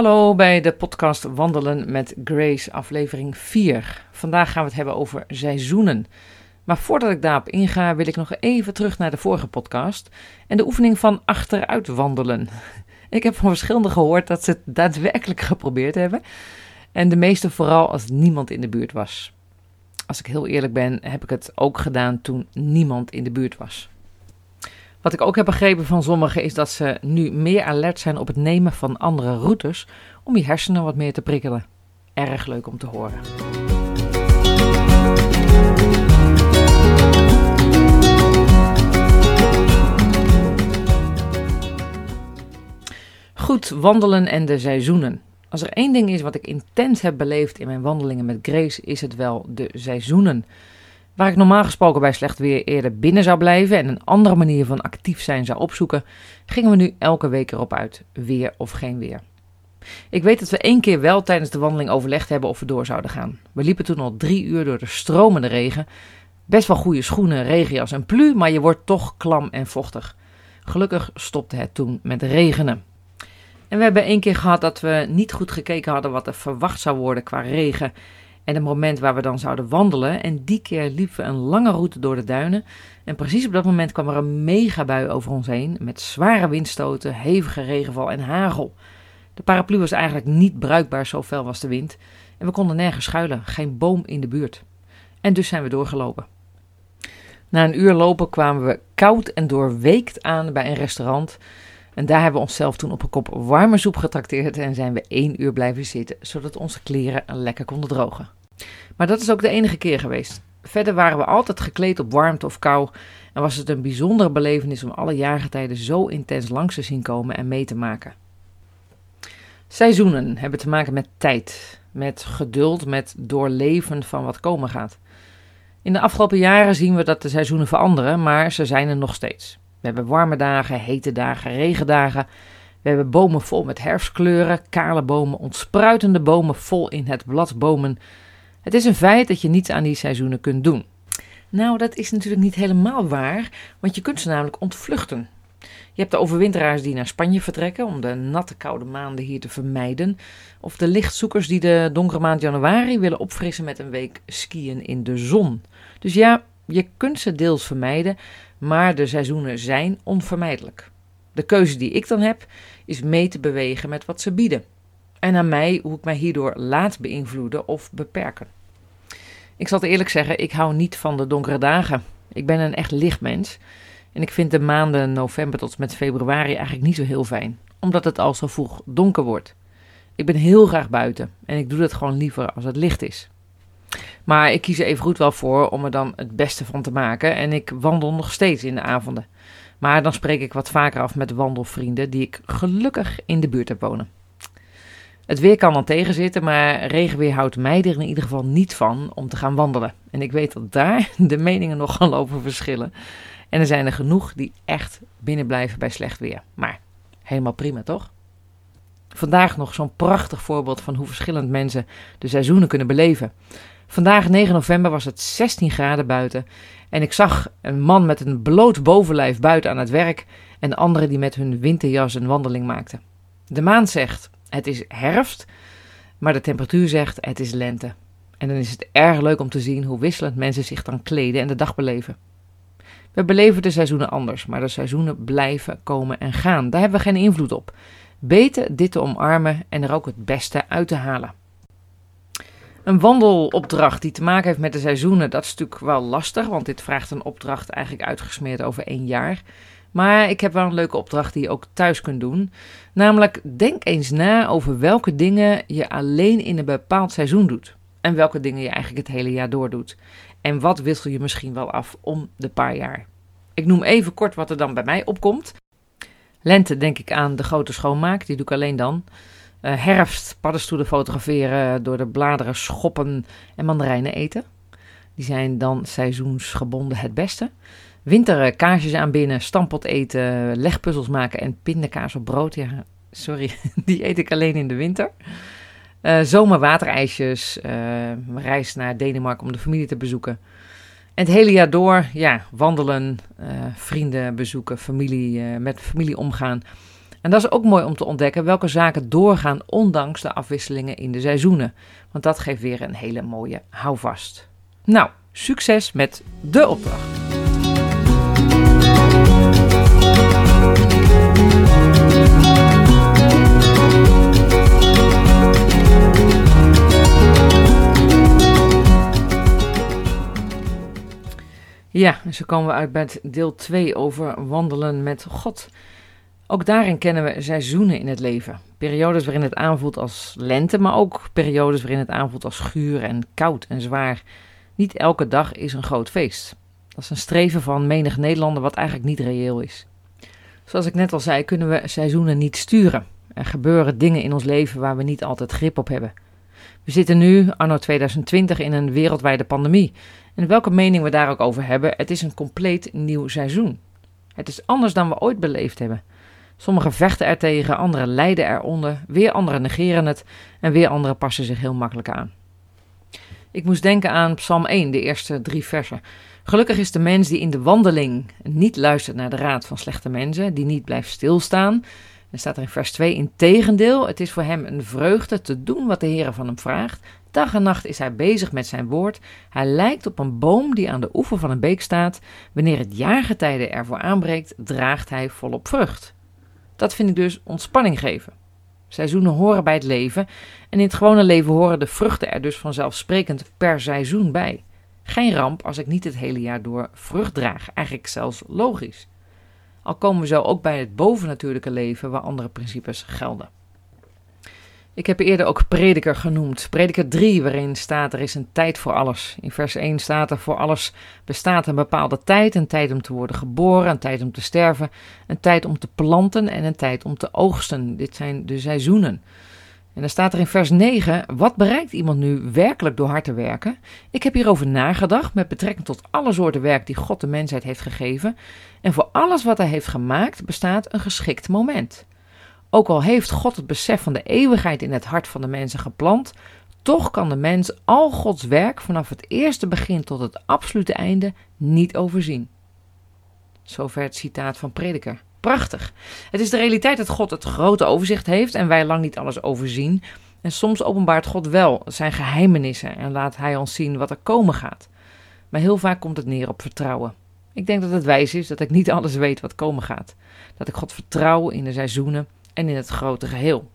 Hallo bij de podcast Wandelen met Grace, aflevering 4. Vandaag gaan we het hebben over seizoenen. Maar voordat ik daarop inga, wil ik nog even terug naar de vorige podcast en de oefening van achteruit wandelen. Ik heb van verschillende gehoord dat ze het daadwerkelijk geprobeerd hebben. En de meeste vooral als niemand in de buurt was. Als ik heel eerlijk ben, heb ik het ook gedaan toen niemand in de buurt was. Wat ik ook heb begrepen van sommigen is dat ze nu meer alert zijn op het nemen van andere routes om je hersenen wat meer te prikkelen. Erg leuk om te horen. Goed, wandelen en de seizoenen. Als er één ding is wat ik intens heb beleefd in mijn wandelingen met Grace, is het wel de seizoenen. Waar ik normaal gesproken bij slecht weer eerder binnen zou blijven en een andere manier van actief zijn zou opzoeken, gingen we nu elke week erop uit, weer of geen weer. Ik weet dat we één keer wel tijdens de wandeling overlegd hebben of we door zouden gaan. We liepen toen al drie uur door de stromende regen. Best wel goede schoenen, regenjas en plu, maar je wordt toch klam en vochtig. Gelukkig stopte het toen met regenen. En we hebben één keer gehad dat we niet goed gekeken hadden wat er verwacht zou worden qua regen en het moment waar we dan zouden wandelen. En die keer liepen we een lange route door de duinen. En precies op dat moment kwam er een megabui over ons heen met zware windstoten, hevige regenval en hagel. De paraplu was eigenlijk niet bruikbaar, zo fel was de wind. En we konden nergens schuilen, geen boom in de buurt. En dus zijn we doorgelopen. Na een uur lopen kwamen we koud en doorweekt aan bij een restaurant en daar hebben we onszelf toen op een kop warme soep getrakteerd en zijn we één uur blijven zitten, zodat onze kleren lekker konden drogen. Maar dat is ook de enige keer geweest. Verder waren we altijd gekleed op warmte of kou en was het een bijzondere belevenis om alle jaargetijden zo intens langs te zien komen en mee te maken. Seizoenen hebben te maken met tijd, met geduld, met doorleven van wat komen gaat. In de afgelopen jaren zien we dat de seizoenen veranderen, maar ze zijn er nog steeds. We hebben warme dagen, hete dagen, regendagen. We hebben bomen vol met herfstkleuren, kale bomen, ontspruitende bomen vol in het bladbomen. Het is een feit dat je niets aan die seizoenen kunt doen. Nou, dat is natuurlijk niet helemaal waar, want je kunt ze namelijk ontvluchten. Je hebt de overwinteraars die naar Spanje vertrekken om de natte koude maanden hier te vermijden. Of de lichtzoekers die de donkere maand januari willen opfrissen met een week skiën in de zon. Dus ja, je kunt ze deels vermijden, maar de seizoenen zijn onvermijdelijk. De keuze die ik dan heb, is mee te bewegen met wat ze bieden. En aan mij hoe ik mij hierdoor laat beïnvloeden of beperken. Ik zal het eerlijk zeggen, ik hou niet van de donkere dagen. Ik ben een echt lichtmens. En ik vind de maanden november tot met februari eigenlijk niet zo heel fijn, omdat het al zo vroeg donker wordt. Ik ben heel graag buiten en ik doe dat gewoon liever als het licht is. Maar ik kies er even goed wel voor om er dan het beste van te maken. En ik wandel nog steeds in de avonden. Maar dan spreek ik wat vaker af met wandelvrienden die ik gelukkig in de buurt heb wonen. Het weer kan dan tegenzitten, maar regenweer houdt mij er in ieder geval niet van om te gaan wandelen. En ik weet dat daar de meningen nogal over verschillen. En er zijn er genoeg die echt binnen blijven bij slecht weer. Maar helemaal prima, toch? Vandaag nog zo'n prachtig voorbeeld van hoe verschillend mensen de seizoenen kunnen beleven. Vandaag 9 november was het 16 graden buiten en ik zag een man met een bloot bovenlijf buiten aan het werk en anderen die met hun winterjas een wandeling maakten. De maan zegt het is herfst, maar de temperatuur zegt het is lente. En dan is het erg leuk om te zien hoe wisselend mensen zich dan kleden en de dag beleven. We beleven de seizoenen anders, maar de seizoenen blijven komen en gaan. Daar hebben we geen invloed op. Beter dit te omarmen en er ook het beste uit te halen. Een wandelopdracht die te maken heeft met de seizoenen, dat is natuurlijk wel lastig, want dit vraagt een opdracht eigenlijk uitgesmeerd over één jaar. Maar ik heb wel een leuke opdracht die je ook thuis kunt doen. Namelijk, denk eens na over welke dingen je alleen in een bepaald seizoen doet. En welke dingen je eigenlijk het hele jaar door doet. En wat wissel je misschien wel af om de paar jaar. Ik noem even kort wat er dan bij mij opkomt. Lente denk ik aan de grote schoonmaak, die doe ik alleen dan. Uh, herfst, paddenstoelen fotograferen, door de bladeren schoppen en mandarijnen eten. Die zijn dan seizoensgebonden het beste. Winter uh, kaarsjes aanbinden, stampot eten, legpuzzels maken en pindakaas op brood. Ja, sorry, die eet ik alleen in de winter. Uh, zomer waterijsjes, reis naar Denemarken om de familie te bezoeken. En het hele jaar door, ja, wandelen, vrienden bezoeken, familie, met familie omgaan En dat is ook mooi om te ontdekken welke zaken doorgaan ondanks de afwisselingen in de seizoenen. Want dat geeft weer een hele mooie houvast. Nou, succes met de opdracht. Ja, en zo komen we uit bij deel 2 over wandelen met God. Ook daarin kennen we seizoenen in het leven. Periodes waarin het aanvoelt als lente, maar ook periodes waarin het aanvoelt als guur en koud en zwaar. Niet elke dag is een groot feest. Dat is een streven van menig Nederlander wat eigenlijk niet reëel is. Zoals ik net al zei, kunnen we seizoenen niet sturen. Er gebeuren dingen in ons leven waar we niet altijd grip op hebben. We zitten nu, anno 2020, in een wereldwijde pandemie. En welke mening we daar ook over hebben, het is een compleet nieuw seizoen. Het is anders dan we ooit beleefd hebben. Sommigen vechten er tegen, anderen lijden eronder, weer anderen negeren het en weer anderen passen zich heel makkelijk aan. Ik moest denken aan Psalm 1, de eerste drie versen. Gelukkig is de mens die in de wandeling niet luistert naar de raad van slechte mensen, die niet blijft stilstaan. Er staat er in vers 2: Integendeel, het is voor hem een vreugde te doen wat de Heer van hem vraagt. Dag en nacht is hij bezig met zijn woord. Hij lijkt op een boom die aan de oever van een beek staat. Wanneer het jaargetijde ervoor aanbreekt, draagt hij volop vrucht. Dat vind ik dus ontspanning geven. Seizoenen horen bij het leven en in het gewone leven horen de vruchten er dus vanzelfsprekend per seizoen bij. Geen ramp als ik niet het hele jaar door vrucht draag, eigenlijk zelfs logisch. Al komen we zo ook bij het bovennatuurlijke leven waar andere principes gelden. Ik heb eerder ook prediker genoemd. Prediker 3, waarin staat er is een tijd voor alles. In vers 1 staat er voor alles bestaat een bepaalde tijd. Een tijd om te worden geboren, een tijd om te sterven, een tijd om te planten en een tijd om te oogsten. Dit zijn de seizoenen. En dan staat er in vers 9: Wat bereikt iemand nu werkelijk door hard te werken? Ik heb hierover nagedacht met betrekking tot alle soorten werk die God de mensheid heeft gegeven. En voor alles wat hij heeft gemaakt bestaat een geschikt moment. Ook al heeft God het besef van de eeuwigheid in het hart van de mensen geplant, toch kan de mens al Gods werk vanaf het eerste begin tot het absolute einde niet overzien. Zover het citaat van Prediker. Prachtig. Het is de realiteit dat God het grote overzicht heeft en wij lang niet alles overzien. En soms openbaart God wel zijn geheimenissen en laat Hij ons zien wat er komen gaat. Maar heel vaak komt het neer op vertrouwen. Ik denk dat het wijs is dat ik niet alles weet wat komen gaat. Dat ik God vertrouw in de seizoenen en in het grote geheel.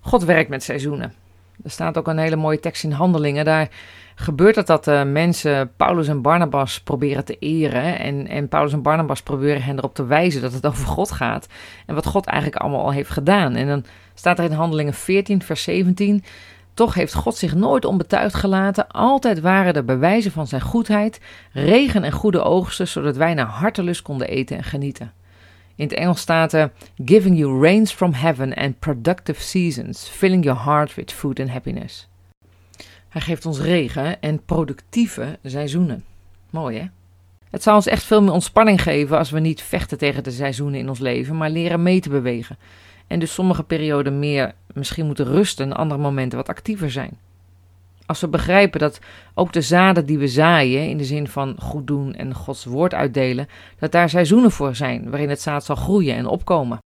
God werkt met seizoenen. Er staat ook een hele mooie tekst in Handelingen. Daar gebeurt het dat uh, mensen Paulus en Barnabas proberen te eren. En, en Paulus en Barnabas proberen hen erop te wijzen dat het over God gaat. En wat God eigenlijk allemaal al heeft gedaan. En dan staat er in Handelingen 14, vers 17. Toch heeft God zich nooit onbetuigd gelaten. Altijd waren er bewijzen van zijn goedheid, regen en goede oogsten, zodat wij naar hartelust konden eten en genieten. In het Engels staat er: Giving you rains from heaven and productive seasons, filling your heart with food and happiness. Hij geeft ons regen en productieve seizoenen. Mooi hè? Het zal ons echt veel meer ontspanning geven als we niet vechten tegen de seizoenen in ons leven, maar leren mee te bewegen. En dus sommige perioden meer misschien moeten rusten en andere momenten wat actiever zijn. Als we begrijpen dat ook de zaden die we zaaien, in de zin van goed doen en Gods woord uitdelen, dat daar seizoenen voor zijn waarin het zaad zal groeien en opkomen.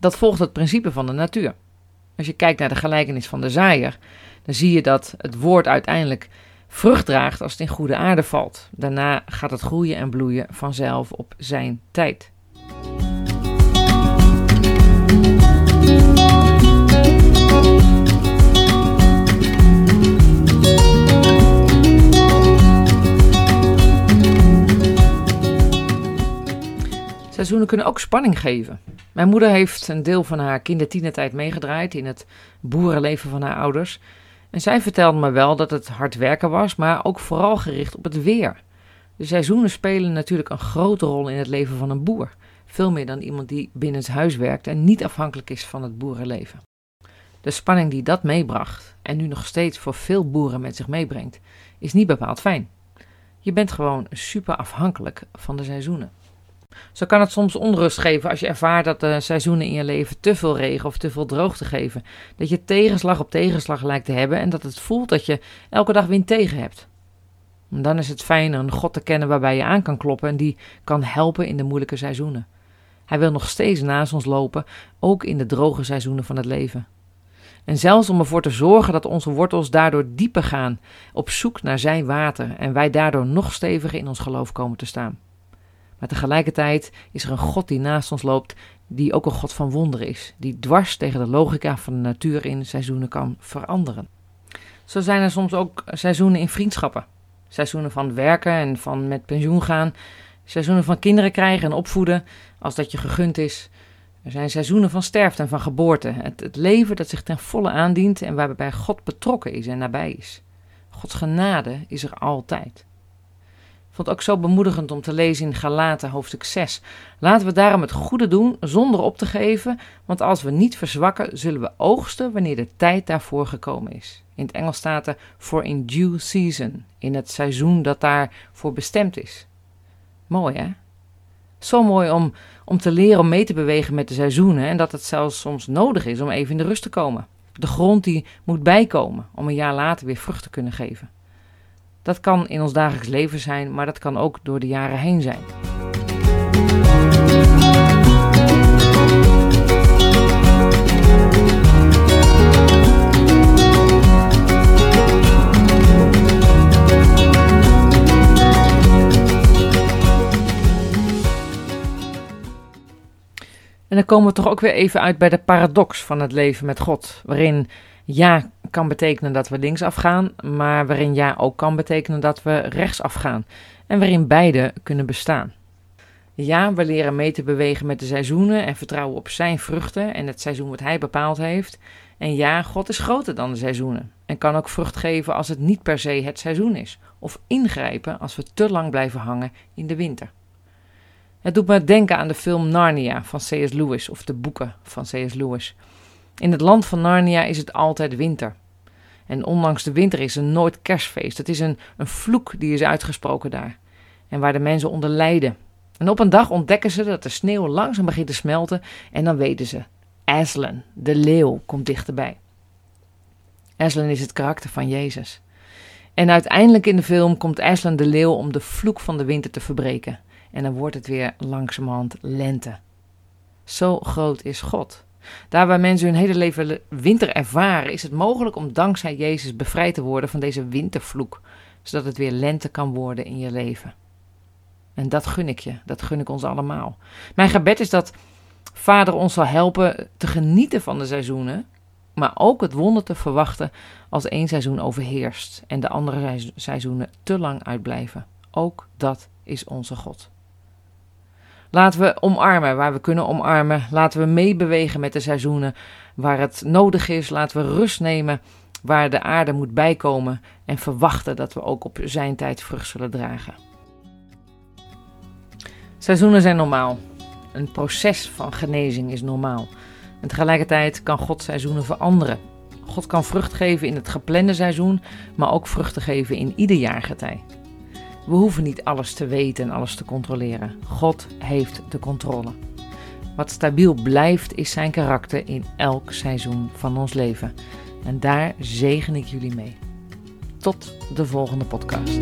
Dat volgt het principe van de natuur. Als je kijkt naar de gelijkenis van de zaaier, dan zie je dat het woord uiteindelijk vrucht draagt als het in goede aarde valt. Daarna gaat het groeien en bloeien vanzelf op zijn tijd. Seizoenen kunnen ook spanning geven. Mijn moeder heeft een deel van haar kindertienertijd meegedraaid in het boerenleven van haar ouders. En zij vertelde me wel dat het hard werken was, maar ook vooral gericht op het weer. De seizoenen spelen natuurlijk een grote rol in het leven van een boer. Veel meer dan iemand die binnen het huis werkt en niet afhankelijk is van het boerenleven. De spanning die dat meebracht en nu nog steeds voor veel boeren met zich meebrengt, is niet bepaald fijn. Je bent gewoon super afhankelijk van de seizoenen. Zo kan het soms onrust geven als je ervaart dat de seizoenen in je leven te veel regen of te veel droogte geven. Dat je tegenslag op tegenslag lijkt te hebben en dat het voelt dat je elke dag wind tegen hebt. Dan is het fijn een God te kennen waarbij je aan kan kloppen en die kan helpen in de moeilijke seizoenen. Hij wil nog steeds naast ons lopen, ook in de droge seizoenen van het leven. En zelfs om ervoor te zorgen dat onze wortels daardoor dieper gaan, op zoek naar zijn water en wij daardoor nog steviger in ons geloof komen te staan. Maar tegelijkertijd is er een God die naast ons loopt, die ook een God van wonderen is, die dwars tegen de logica van de natuur in seizoenen kan veranderen. Zo zijn er soms ook seizoenen in vriendschappen. Seizoenen van werken en van met pensioen gaan. Seizoenen van kinderen krijgen en opvoeden, als dat je gegund is. Er zijn seizoenen van sterfte en van geboorte. Het, het leven dat zich ten volle aandient en waarbij God betrokken is en nabij is. Gods genade is er altijd. Vond ook zo bemoedigend om te lezen in Galaten hoofdstuk 6. Laten we daarom het goede doen zonder op te geven, want als we niet verzwakken, zullen we oogsten wanneer de tijd daarvoor gekomen is. In het Engels staat er for in due season, in het seizoen dat daarvoor bestemd is. Mooi hè? Zo mooi om, om te leren om mee te bewegen met de seizoenen en dat het zelfs soms nodig is om even in de rust te komen. De grond die moet bijkomen om een jaar later weer vrucht te kunnen geven. Dat kan in ons dagelijks leven zijn, maar dat kan ook door de jaren heen zijn. En dan komen we toch ook weer even uit bij de paradox van het leven met God, waarin ja kan betekenen dat we linksaf gaan, maar waarin ja ook kan betekenen dat we rechtsaf gaan en waarin beide kunnen bestaan. Ja, we leren mee te bewegen met de seizoenen en vertrouwen op zijn vruchten en het seizoen wat hij bepaald heeft. En ja, God is groter dan de seizoenen en kan ook vrucht geven als het niet per se het seizoen is, of ingrijpen als we te lang blijven hangen in de winter. Het doet me denken aan de film Narnia van C.S. Lewis of de boeken van C.S. Lewis. In het land van Narnia is het altijd winter. En ondanks de winter is er nooit kerstfeest. Het is een, een vloek die is uitgesproken daar. En waar de mensen onder lijden. En op een dag ontdekken ze dat de sneeuw langzaam begint te smelten. En dan weten ze: Aslan, de leeuw, komt dichterbij. Aslan is het karakter van Jezus. En uiteindelijk in de film komt Aslan de leeuw om de vloek van de winter te verbreken. En dan wordt het weer langzamerhand lente. Zo groot is God. Daar waar mensen hun hele leven winter ervaren, is het mogelijk om dankzij Jezus bevrijd te worden van deze wintervloek, zodat het weer lente kan worden in je leven. En dat gun ik je, dat gun ik ons allemaal. Mijn gebed is dat Vader ons zal helpen te genieten van de seizoenen, maar ook het wonder te verwachten als één seizoen overheerst en de andere seizoenen te lang uitblijven. Ook dat is onze God. Laten we omarmen waar we kunnen omarmen. Laten we meebewegen met de seizoenen waar het nodig is. Laten we rust nemen waar de aarde moet bijkomen. En verwachten dat we ook op zijn tijd vrucht zullen dragen. Seizoenen zijn normaal. Een proces van genezing is normaal. En tegelijkertijd kan God seizoenen veranderen. God kan vrucht geven in het geplande seizoen, maar ook vruchten geven in ieder jaargetij. We hoeven niet alles te weten en alles te controleren. God heeft de controle. Wat stabiel blijft is zijn karakter in elk seizoen van ons leven. En daar zegen ik jullie mee. Tot de volgende podcast.